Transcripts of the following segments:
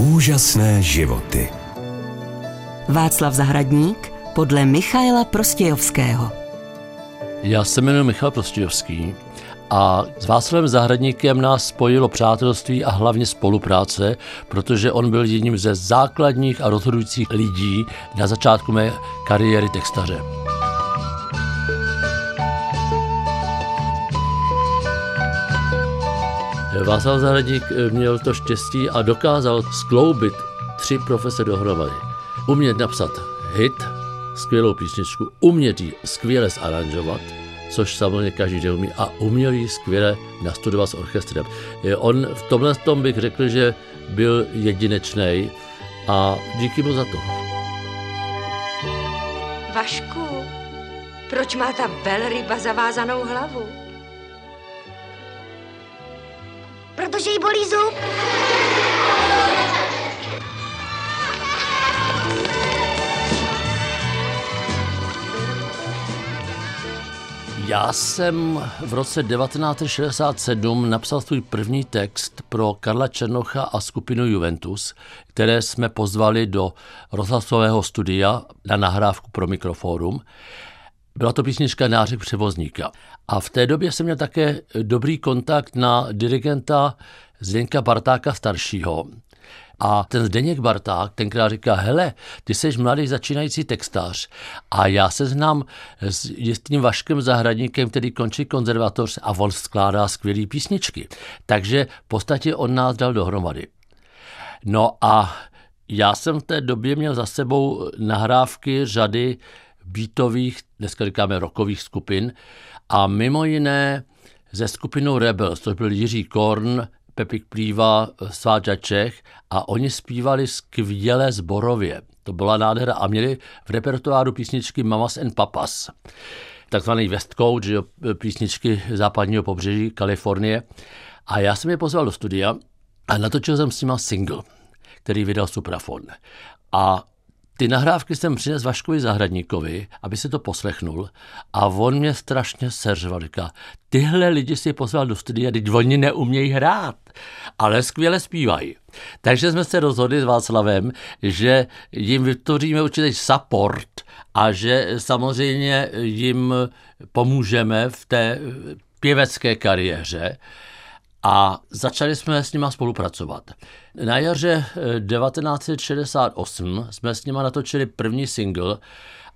Úžasné životy. Václav Zahradník podle Michaela Prostějovského. Já se jmenuji Michal Prostějovský a s Václavem Zahradníkem nás spojilo přátelství a hlavně spolupráce, protože on byl jedním ze základních a rozhodujících lidí na začátku mé kariéry textaře. Václav Zahradník měl to štěstí a dokázal skloubit tři profese dohromady. Umět napsat hit, skvělou písničku, umět ji skvěle zaranžovat, což samozřejmě každý den umí, a uměl ji skvěle nastudovat s orchestrem. On v tomhle tom bych řekl, že byl jedinečný a díky mu za to. Vašku, proč má ta velryba zavázanou hlavu? Protože jí bolí zub. Já jsem v roce 1967 napsal svůj první text pro Karla Černocha a skupinu Juventus, které jsme pozvali do rozhlasového studia na nahrávku pro mikrofórum. Byla to písnička Nářek převozníka. A v té době jsem měl také dobrý kontakt na dirigenta Zdenka Bartáka staršího, a ten Zdeněk Barták tenkrát říká, hele, ty jsi mladý začínající textář a já se znám s jistým Vaškem Zahradníkem, který končí konzervatoř a on skládá skvělé písničky. Takže v podstatě on nás dal dohromady. No a já jsem v té době měl za sebou nahrávky řady beatových, dneska říkáme rokových skupin a mimo jiné ze skupinou Rebels, to byl Jiří Korn, Pepik Plýva, Sváďa Čech a oni zpívali skvěle zborově. To byla nádhera a měli v repertoáru písničky Mamas and Papas, takzvaný West Coast, že písničky západního pobřeží Kalifornie. A já jsem je pozval do studia a natočil jsem s nima single, který vydal Suprafon. A ty nahrávky jsem přinesl Vaškovi Zahradníkovi, aby si to poslechnul a on mě strašně seřval. Říká, tyhle lidi si pozval do studia, teď oni neumějí hrát, ale skvěle zpívají. Takže jsme se rozhodli s Václavem, že jim vytvoříme určitý support a že samozřejmě jim pomůžeme v té pěvecké kariéře a začali jsme s nima spolupracovat. Na jaře 1968 eh, jsme s nima natočili první single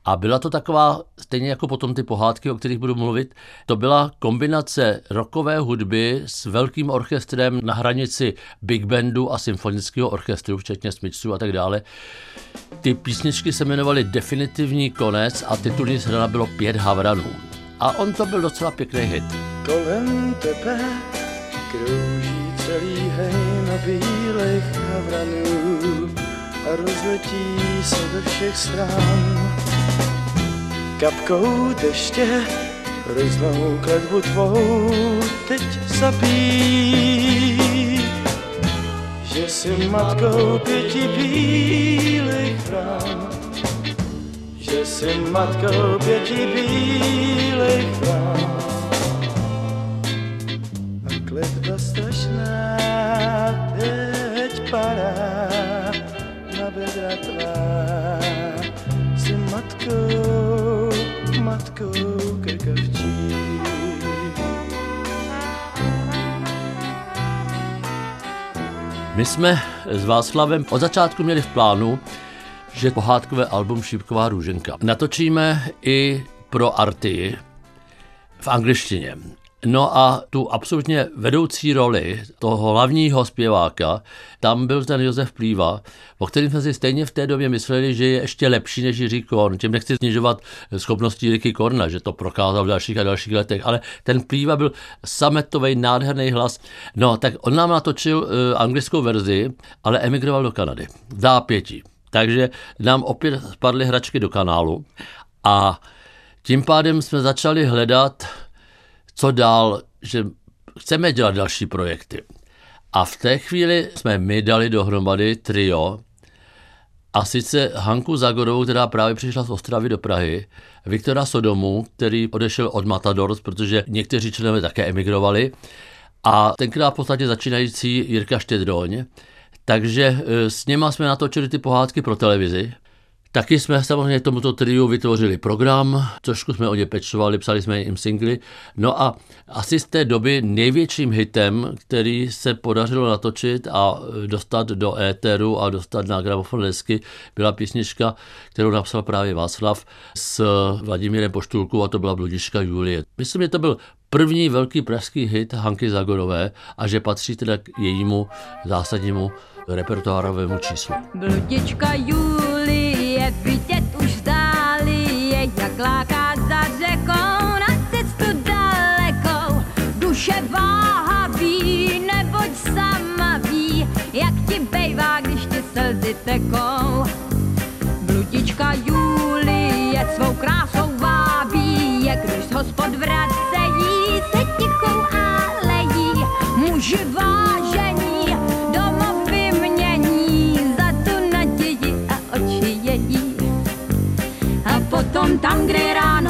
a byla to taková, stejně jako potom ty pohádky, o kterých budu mluvit, to byla kombinace rockové hudby s velkým orchestrem na hranici big bandu a symfonického orchestru, včetně smyčců a tak dále. Ty písničky se jmenovaly Definitivní konec a titulní strana bylo Pět havranů. A on to byl docela pěkný hit. Kolem tebe krouží celý hejn bílých havranů a rozletí se ve všech stran. Kapkou deště hroznou kletbu tvou teď zapí, že jsi matkou pěti bílých vran, že jsi matkou pěti bílých vran. Strašná teď padá na bedra tvá. Jsi matkou, matkou krkavčí. My jsme s Václavem od začátku měli v plánu, že pohádkové album Šípková růženka natočíme i pro Arty v angličtině. No a tu absolutně vedoucí roli toho hlavního zpěváka, tam byl ten Josef Plýva, o kterém jsme si stejně v té době mysleli, že je ještě lepší než Jiří Korn. Tím nechci snižovat schopnosti Jiří Korna, že to prokázal v dalších a dalších letech, ale ten Plýva byl sametový, nádherný hlas. No, tak on nám natočil uh, anglickou verzi, ale emigroval do Kanady. V zápětí. Takže nám opět spadly hračky do kanálu a tím pádem jsme začali hledat co dál, že chceme dělat další projekty. A v té chvíli jsme my dali dohromady trio, a sice Hanku Zagorovou, která právě přišla z Ostravy do Prahy, Viktora Sodomu, který odešel od Matadors, protože někteří členové také emigrovali, a tenkrát v podstatě začínající Jirka Štědroň, Takže eh, s něma jsme natočili ty pohádky pro televizi. Taky jsme samozřejmě tomuto triu vytvořili program, trošku jsme o ně pečovali, psali jsme jim singly. No a asi z té doby největším hitem, který se podařilo natočit a dostat do éteru a dostat na gramofon desky, byla písnička, kterou napsal právě Václav s Vladimírem Poštulkou a to byla Bludička Julie. Myslím, že to byl první velký pražský hit Hanky Zagorové a že patří teda k jejímu zásadnímu repertoárovému číslu. Bludička Julie slzy. Bludička Julie svou krásou vábí, jak když hospod vracejí se tichou alejí. Muži vážení domov vymění za tu naději a oči její. A potom tam, kde je ráno,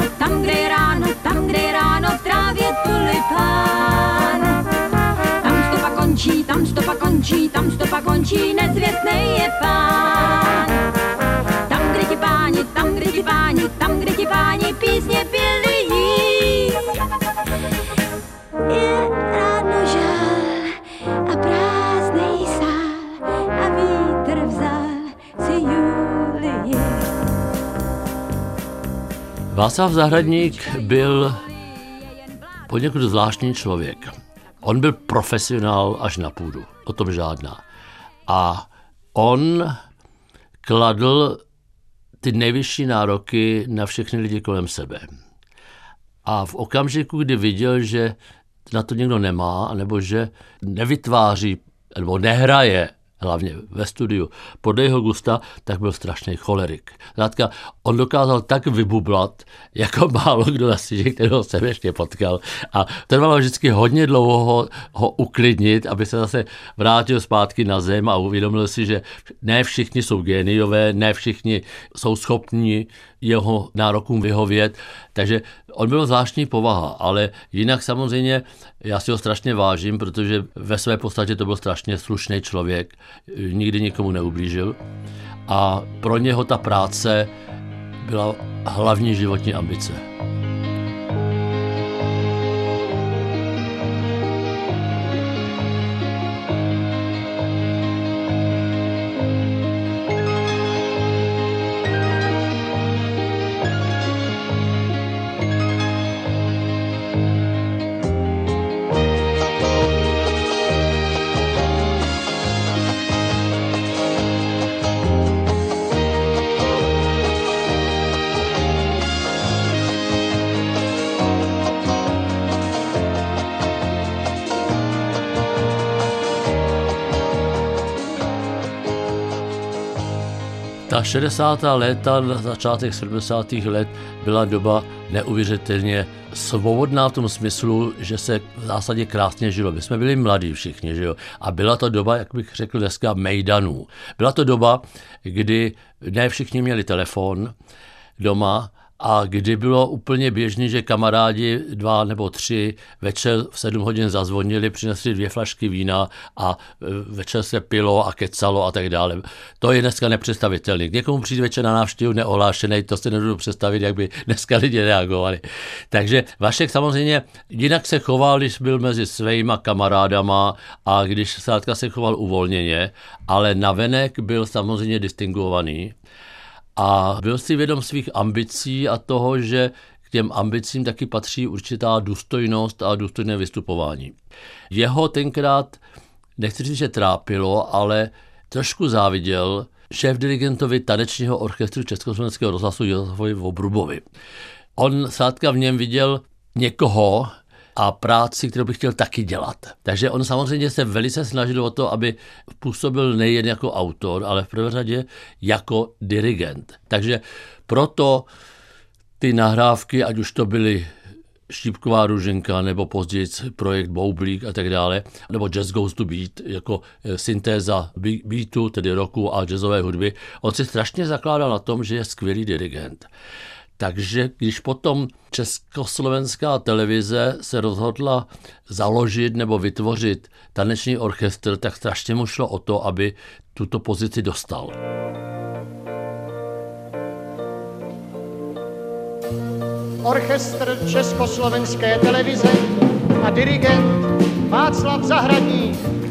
stopa končí, nezvěstnej je pán. Tam, kde ti páni, tam, kde ti páni, tam, kde ti páni písně pili jí. Je ráno žál a prázdnej sál a vítr vzal si Julii. Václav Zahradník byl poněkud zvláštní člověk. On byl profesionál až na půdu, o tom žádná. A on kladl ty nejvyšší nároky na všechny lidi kolem sebe. A v okamžiku, kdy viděl, že na to někdo nemá, nebo že nevytváří, nebo nehraje hlavně ve studiu, podle jeho gusta, tak byl strašný cholerik. Zkrátka, on dokázal tak vybublat, jako málo kdo na stěži, kterého jsem ještě potkal. A trvalo vždycky hodně dlouho ho, ho uklidnit, aby se zase vrátil zpátky na zem a uvědomil si, že ne všichni jsou géniové, ne všichni jsou schopni jeho nárokům vyhovět. Takže on byl zvláštní povaha, ale jinak samozřejmě já si ho strašně vážím, protože ve své podstatě to byl strašně slušný člověk, nikdy nikomu neublížil a pro něho ta práce byla hlavní životní ambice. Ta 60. léta, začátek 70. let byla doba neuvěřitelně svobodná v tom smyslu, že se v zásadě krásně žilo. My jsme byli mladí všichni, že jo? A byla to doba, jak bych řekl dneska, mejdanů. Byla to doba, kdy ne všichni měli telefon doma, a kdy bylo úplně běžné, že kamarádi dva nebo tři večer v sedm hodin zazvonili, přinesli dvě flašky vína a e, večer se pilo a kecalo a tak dále. To je dneska nepředstavitelné. K někomu přijde večer na návštěvu neohlášený, to si nedodu představit, jak by dneska lidi reagovali. Takže Vašek samozřejmě jinak se choval, když byl mezi svýma kamarádama a když zkrátka se choval uvolněně, ale navenek byl samozřejmě distinguovaný a byl si vědom svých ambicí a toho, že k těm ambicím taky patří určitá důstojnost a důstojné vystupování. Jeho tenkrát, nechci říct, že trápilo, ale trošku záviděl šéf dirigentovi tanečního orchestru Československého rozhlasu Josefovi Vobrubovi. On zkrátka v něm viděl někoho, a práci, kterou bych chtěl taky dělat. Takže on samozřejmě se velice snažil o to, aby působil nejen jako autor, ale v prvé řadě jako dirigent. Takže proto ty nahrávky, ať už to byly Štípková ruženka, nebo později projekt Boublík a tak dále, nebo Jazz Goes to Beat, jako syntéza beatu, tedy roku a jazzové hudby. On si strašně zakládal na tom, že je skvělý dirigent. Takže když potom československá televize se rozhodla založit nebo vytvořit taneční orchestr, tak strašně mu šlo o to, aby tuto pozici dostal. Orchestr Československé televize a dirigent Václav Zahradník.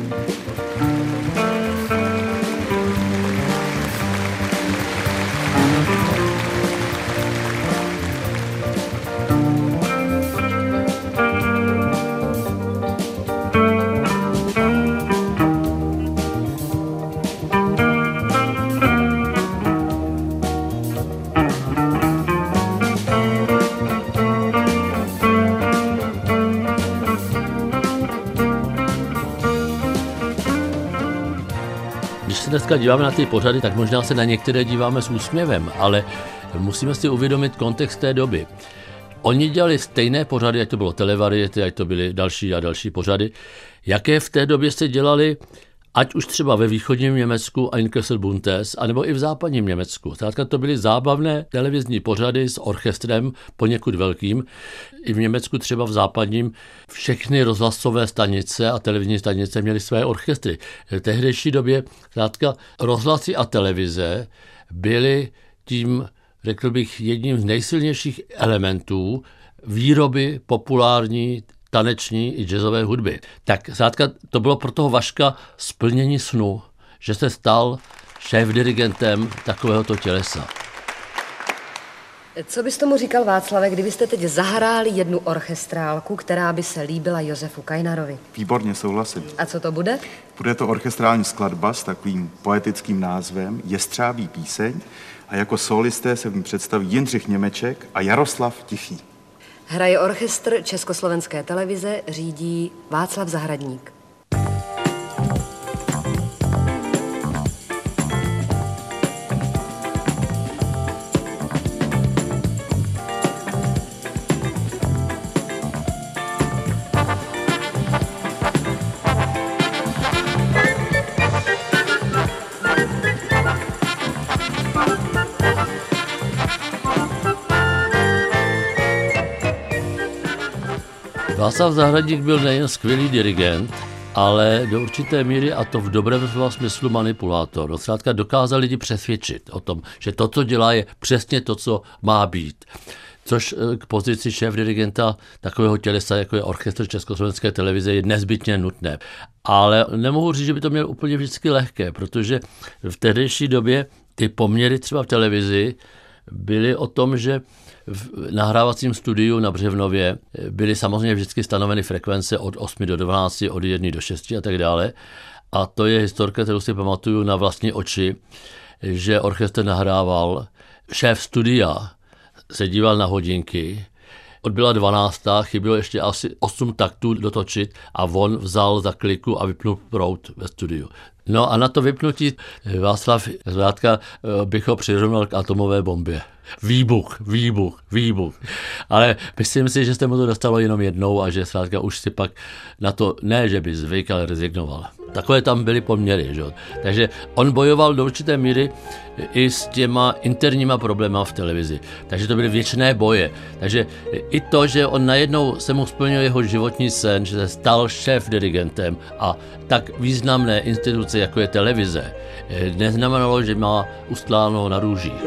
Když se dneska díváme na ty pořady, tak možná se na některé díváme s úsměvem, ale musíme si uvědomit kontext té doby. Oni dělali stejné pořady, ať to bylo televariety, ať to byly další a další pořady, jaké v té době se dělali ať už třeba ve východním Německu Einkessel Buntes, anebo i v západním Německu. Zkrátka to byly zábavné televizní pořady s orchestrem poněkud velkým. I v Německu třeba v západním všechny rozhlasové stanice a televizní stanice měly své orchestry. V tehdejší době zkrátka rozhlasy a televize byly tím, řekl bych, jedním z nejsilnějších elementů výroby populární taneční i jazzové hudby. Tak zkrátka to bylo pro toho Vaška splnění snu, že se stal šéf-dirigentem takovéhoto tělesa. Co bys tomu říkal, Václave, kdybyste teď zahráli jednu orchestrálku, která by se líbila Josefu Kajnarovi? Výborně, souhlasím. A co to bude? Bude to orchestrální skladba s takovým poetickým názvem Jestřábí píseň a jako solisté se v ní představí Jindřich Němeček a Jaroslav Tichý. Hraje orchestr Československé televize, řídí Václav Zahradník. Václav Zahradník byl nejen skvělý dirigent, ale do určité míry, a to v dobrém slova smyslu manipulátor. No, zkrátka dokázal lidi přesvědčit o tom, že to, co dělá, je přesně to, co má být. Což eh, k pozici šéf dirigenta takového tělesa, jako je orchestr Československé televize, je nezbytně nutné. Ale nemohu říct, že by to měl úplně vždycky lehké, protože v tehdejší době ty poměry třeba v televizi byly o tom, že v nahrávacím studiu na Břevnově byly samozřejmě vždycky stanoveny frekvence od 8 do 12, od 1 do 6 a tak dále. A to je historka, kterou si pamatuju na vlastní oči, že orchestr nahrával, šéf studia se díval na hodinky, odbyla 12. chybilo ještě asi 8 taktů dotočit a on vzal za kliku a vypnul prout ve studiu. No a na to vypnutí Václav Zvrátka bych ho přirovnal k atomové bombě. Výbuch, výbuch, výbuch. Ale myslím si, že jste mu to dostalo jenom jednou a že zkrátka už si pak na to, ne že by zvyk, ale rezignoval. Takové tam byly poměry. Že? Takže on bojoval do určité míry i s těma interníma problémy v televizi. Takže to byly věčné boje. Takže i to, že on najednou se mu splnil jeho životní sen, že se stal šéf dirigentem a tak významné instituce, jako je televize, neznamenalo, že má ustláno na růžích.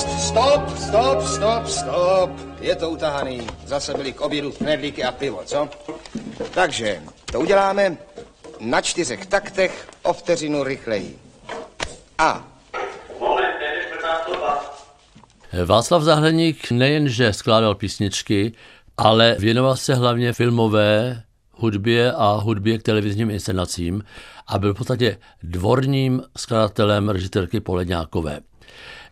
Dost, stop, stop, stop, stop. Je to utahaný. Zase byli k obědu knedlíky a pivo, co? Takže to uděláme na čtyřech taktech o vteřinu rychleji. A Václav Zahradník nejenže skládal písničky, ale věnoval se hlavně filmové hudbě a hudbě k televizním inscenacím a byl v podstatě dvorním skladatelem režitérky Poledňákové.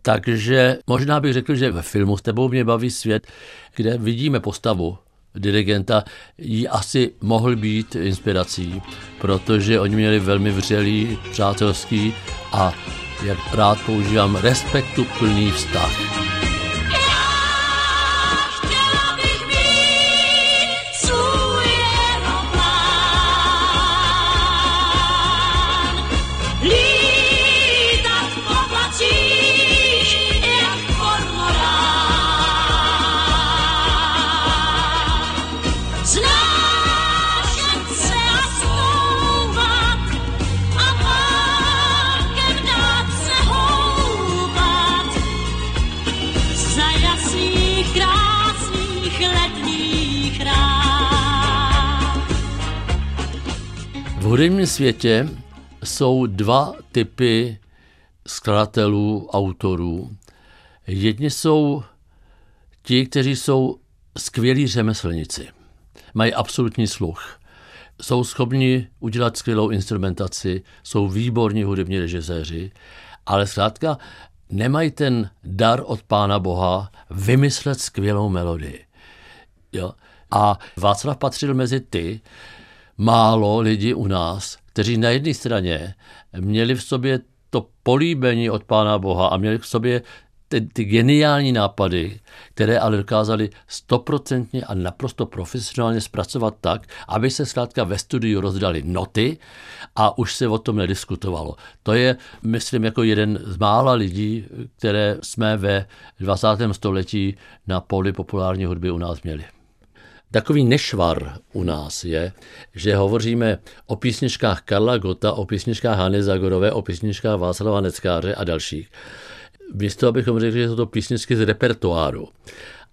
Takže možná bych řekl, že ve filmu S tebou mě baví svět, kde vidíme postavu dirigenta, jí asi mohl být inspirací, protože oni měli velmi vřelý, přátelský a, jak rád používám, respektu plný vztah. Hudebním světě jsou dva typy skladatelů, autorů. Jedni jsou ti, kteří jsou skvělí řemeslníci. Mají absolutní sluch. Jsou schopni udělat skvělou instrumentaci, jsou výborní hudební režiséři, ale zkrátka nemají ten dar od Pána Boha vymyslet skvělou melodii. Jo? A Václav patřil mezi ty, málo lidí u nás, kteří na jedné straně měli v sobě to políbení od Pána Boha a měli v sobě ty, ty geniální nápady, které ale dokázali stoprocentně a naprosto profesionálně zpracovat tak, aby se zkrátka ve studiu rozdali noty a už se o tom nediskutovalo. To je, myslím, jako jeden z mála lidí, které jsme ve 20. století na poli populární hudby u nás měli. Takový nešvar u nás je, že hovoříme o písničkách Karla Gota, o písničkách Hany Zagorové, o písničkách Václava Neckáře a dalších. Místo, abychom řekli, že jsou to písničky z repertoáru.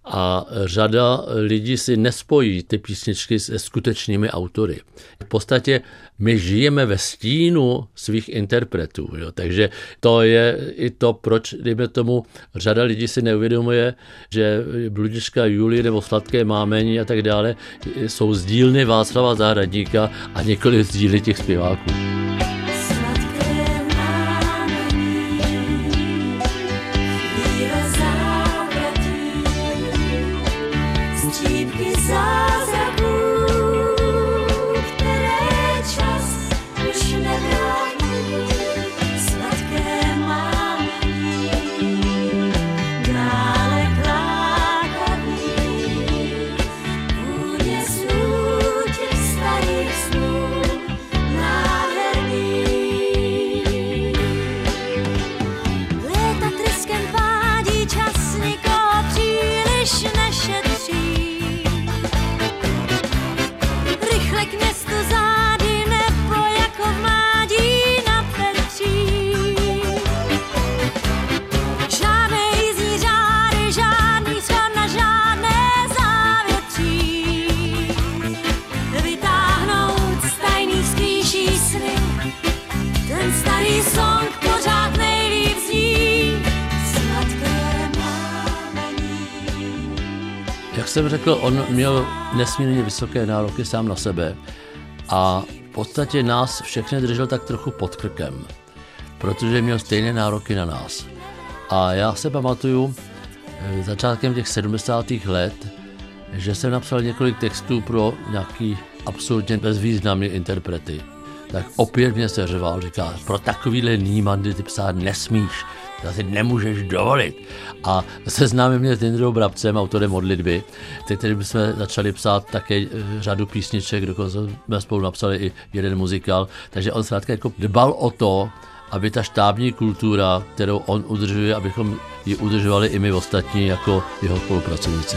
A řada lidí si nespojí ty písničky se skutečnými autory. V podstatě my žijeme ve stínu svých interpretů. Jo. Takže to je i to, proč, dejme tomu, řada lidí si neuvědomuje, že Bludička Julie nebo Sladké mámení a tak dále jsou z dílny Václava Zahradníka a několik z díly těch zpěváků. Jsem řekl, on měl nesmírně vysoké nároky sám na sebe a v podstatě nás všechny držel tak trochu pod krkem, protože měl stejné nároky na nás. A já se pamatuju eh, začátkem těch 70. let, že jsem napsal několik textů pro nějaký absolutně bezvýznamný interprety. Tak opět mě se řeval, říká, pro takovýhle nímandy ty psát nesmíš, to si nemůžeš dovolit. A seznámil mě s Jindrou Brabcem, autorem modlitby, který jsme začali psát také eh, řadu písniček, dokonce jsme spolu napsali i jeden muzikál, takže on zkrátka jako dbal o to, aby ta štábní kultura, kterou on udržuje, abychom ji udržovali i my ostatní jako jeho spolupracovníci.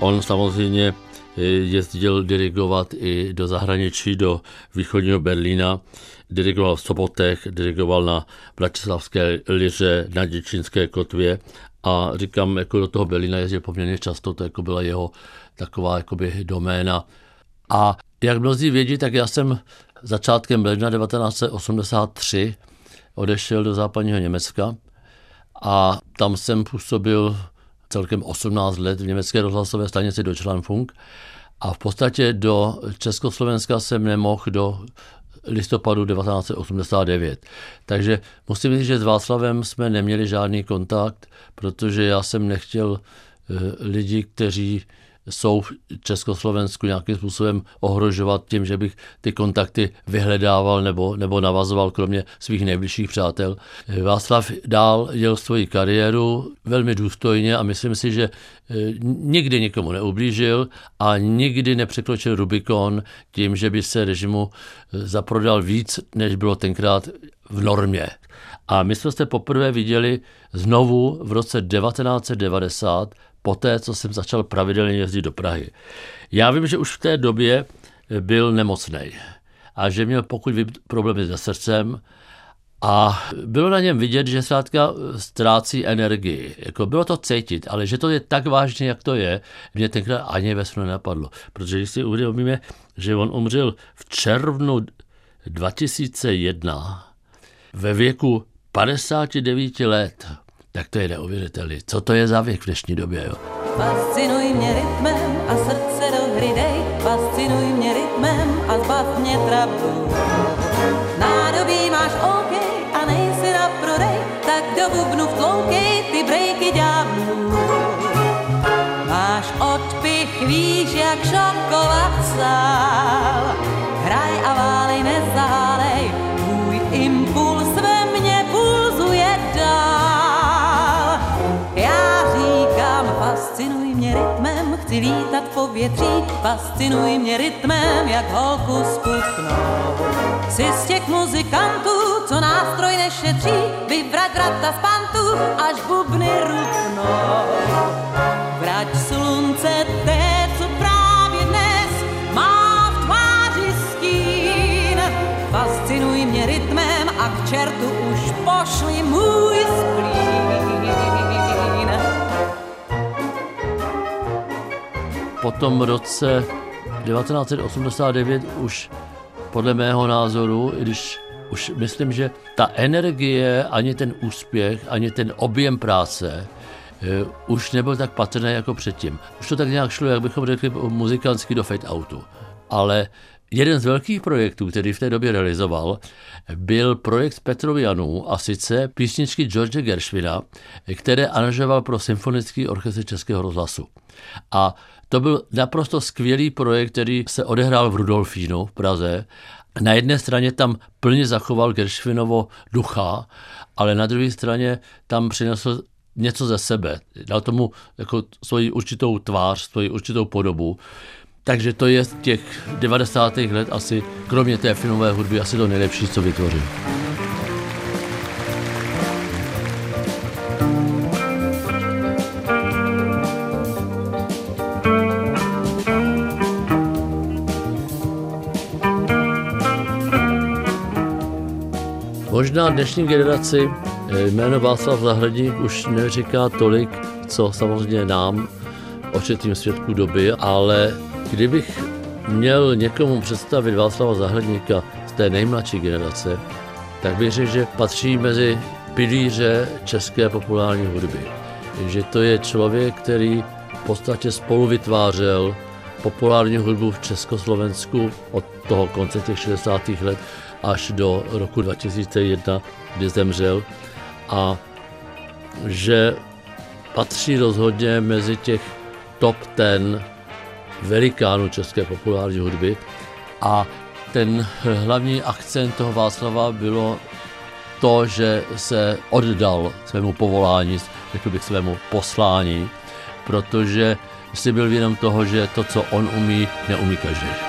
On samozřejmě eh, jezdil dirigovat i do zahraničí, do východního Berlína. Dirigoval v Sobotech, dirigoval na Bratislavské liře, na Děčínské kotvě a říkám, jako do toho Berlína jezdil poměrně často, to jako byla jeho taková jakoby doména. A jak mnozí vědí, tak já jsem začátkem ledna 1983 odešel do západního Německa a tam jsem působil celkem 18 let v německé rozhlasové stanici Deutschlandfunk a v podstatě do Československa jsem nemohl do listopadu 1989. Takže musím říct, že s Václavem jsme neměli žádný kontakt, protože já jsem nechtěl eh, lidi, kteří jsou v Československu nějakým způsobem ohrožovat tím, že bych ty kontakty vyhledával nebo, nebo navazoval kromě svých nejbližších přátel. Václav dál děl svoji kariéru velmi důstojně a myslím si, že eh, nikdy nikomu neublížil a nikdy nepřekročil Rubikon tím, že by se režimu eh, zaprodal víc, než bylo tenkrát v normě. A my jsme se poprvé viděli znovu v roce 1990, poté, co jsem začal pravidelně jezdit do Prahy. Já vím, že už v té době byl nemocný a že měl pokud ví problémy se srdcem a bylo na něm vidět, že zkrátka ztrácí energii. Jako bylo to cítit, ale že to je tak vážně, jak to je, mě tenkrát ani ve snu nenapadlo. Protože když si uvědomíme, že on umřel v červnu 2001 ve věku 59 let, tak to je neuvěřitelné. Co to je za věk v dnešní době? Jo? Fascinuj mě rytmem a srdce do hry dej, fascinuj mě rytmem a zbav mě trablu. Povětří, fascinuj mě rytmem, jak holku sputnou. Jsi z těch muzikantů, co nástroj nešetří, vyvrať vrata z pantu, až bubny rupnou. Vrať slunce té, co právě dnes má v tváři stín. Fascinuj mě rytmem a k čertu tom roce 1989 už podle mého názoru, i když už myslím, že ta energie, ani ten úspěch, ani ten objem práce eh, už nebyl tak patrný jako předtím. Už to tak nějak šlo, jak bychom řekli, muzikantsky do fade outu. Ale jeden z velkých projektů, který v té době realizoval, byl projekt Petrovianů a sice písničky George Gershwina, které aranžoval pro Symfonický orchestr Českého rozhlasu. A to byl naprosto skvělý projekt, který se odehrál v Rudolfínu v Praze. Na jedné straně tam plně zachoval Gershwinovo ducha, ale na druhé straně tam přinesl něco ze sebe. Dal tomu jako svoji určitou tvář, svoji určitou podobu. Takže to je z těch 90. let asi, kromě té filmové hudby, asi to nejlepší, co vytvořil. Možná dnešní generaci jméno Václav Zahradník už neříká tolik, co samozřejmě nám, očetým svědků doby, ale kdybych měl někomu představit Václava Zahradníka z té nejmladší generace, tak bych řekl, že patří mezi pilíře české populární hudby. Že to je člověk, který v podstatě spolu vytvářel populární hudbu v Československu od toho konce těch 60. let až do roku 2001, kdy zemřel a že patří rozhodně mezi těch top ten velikánů české populární hudby a ten hlavní akcent toho Václava bylo to, že se oddal svému povolání, řekl bych svému poslání, protože si byl vědom toho, že to, co on umí, neumí každý.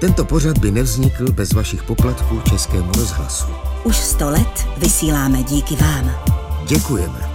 Tento pořad by nevznikl bez vašich poplatků Českému rozhlasu. Už sto let vysíláme díky vám. Děkujeme.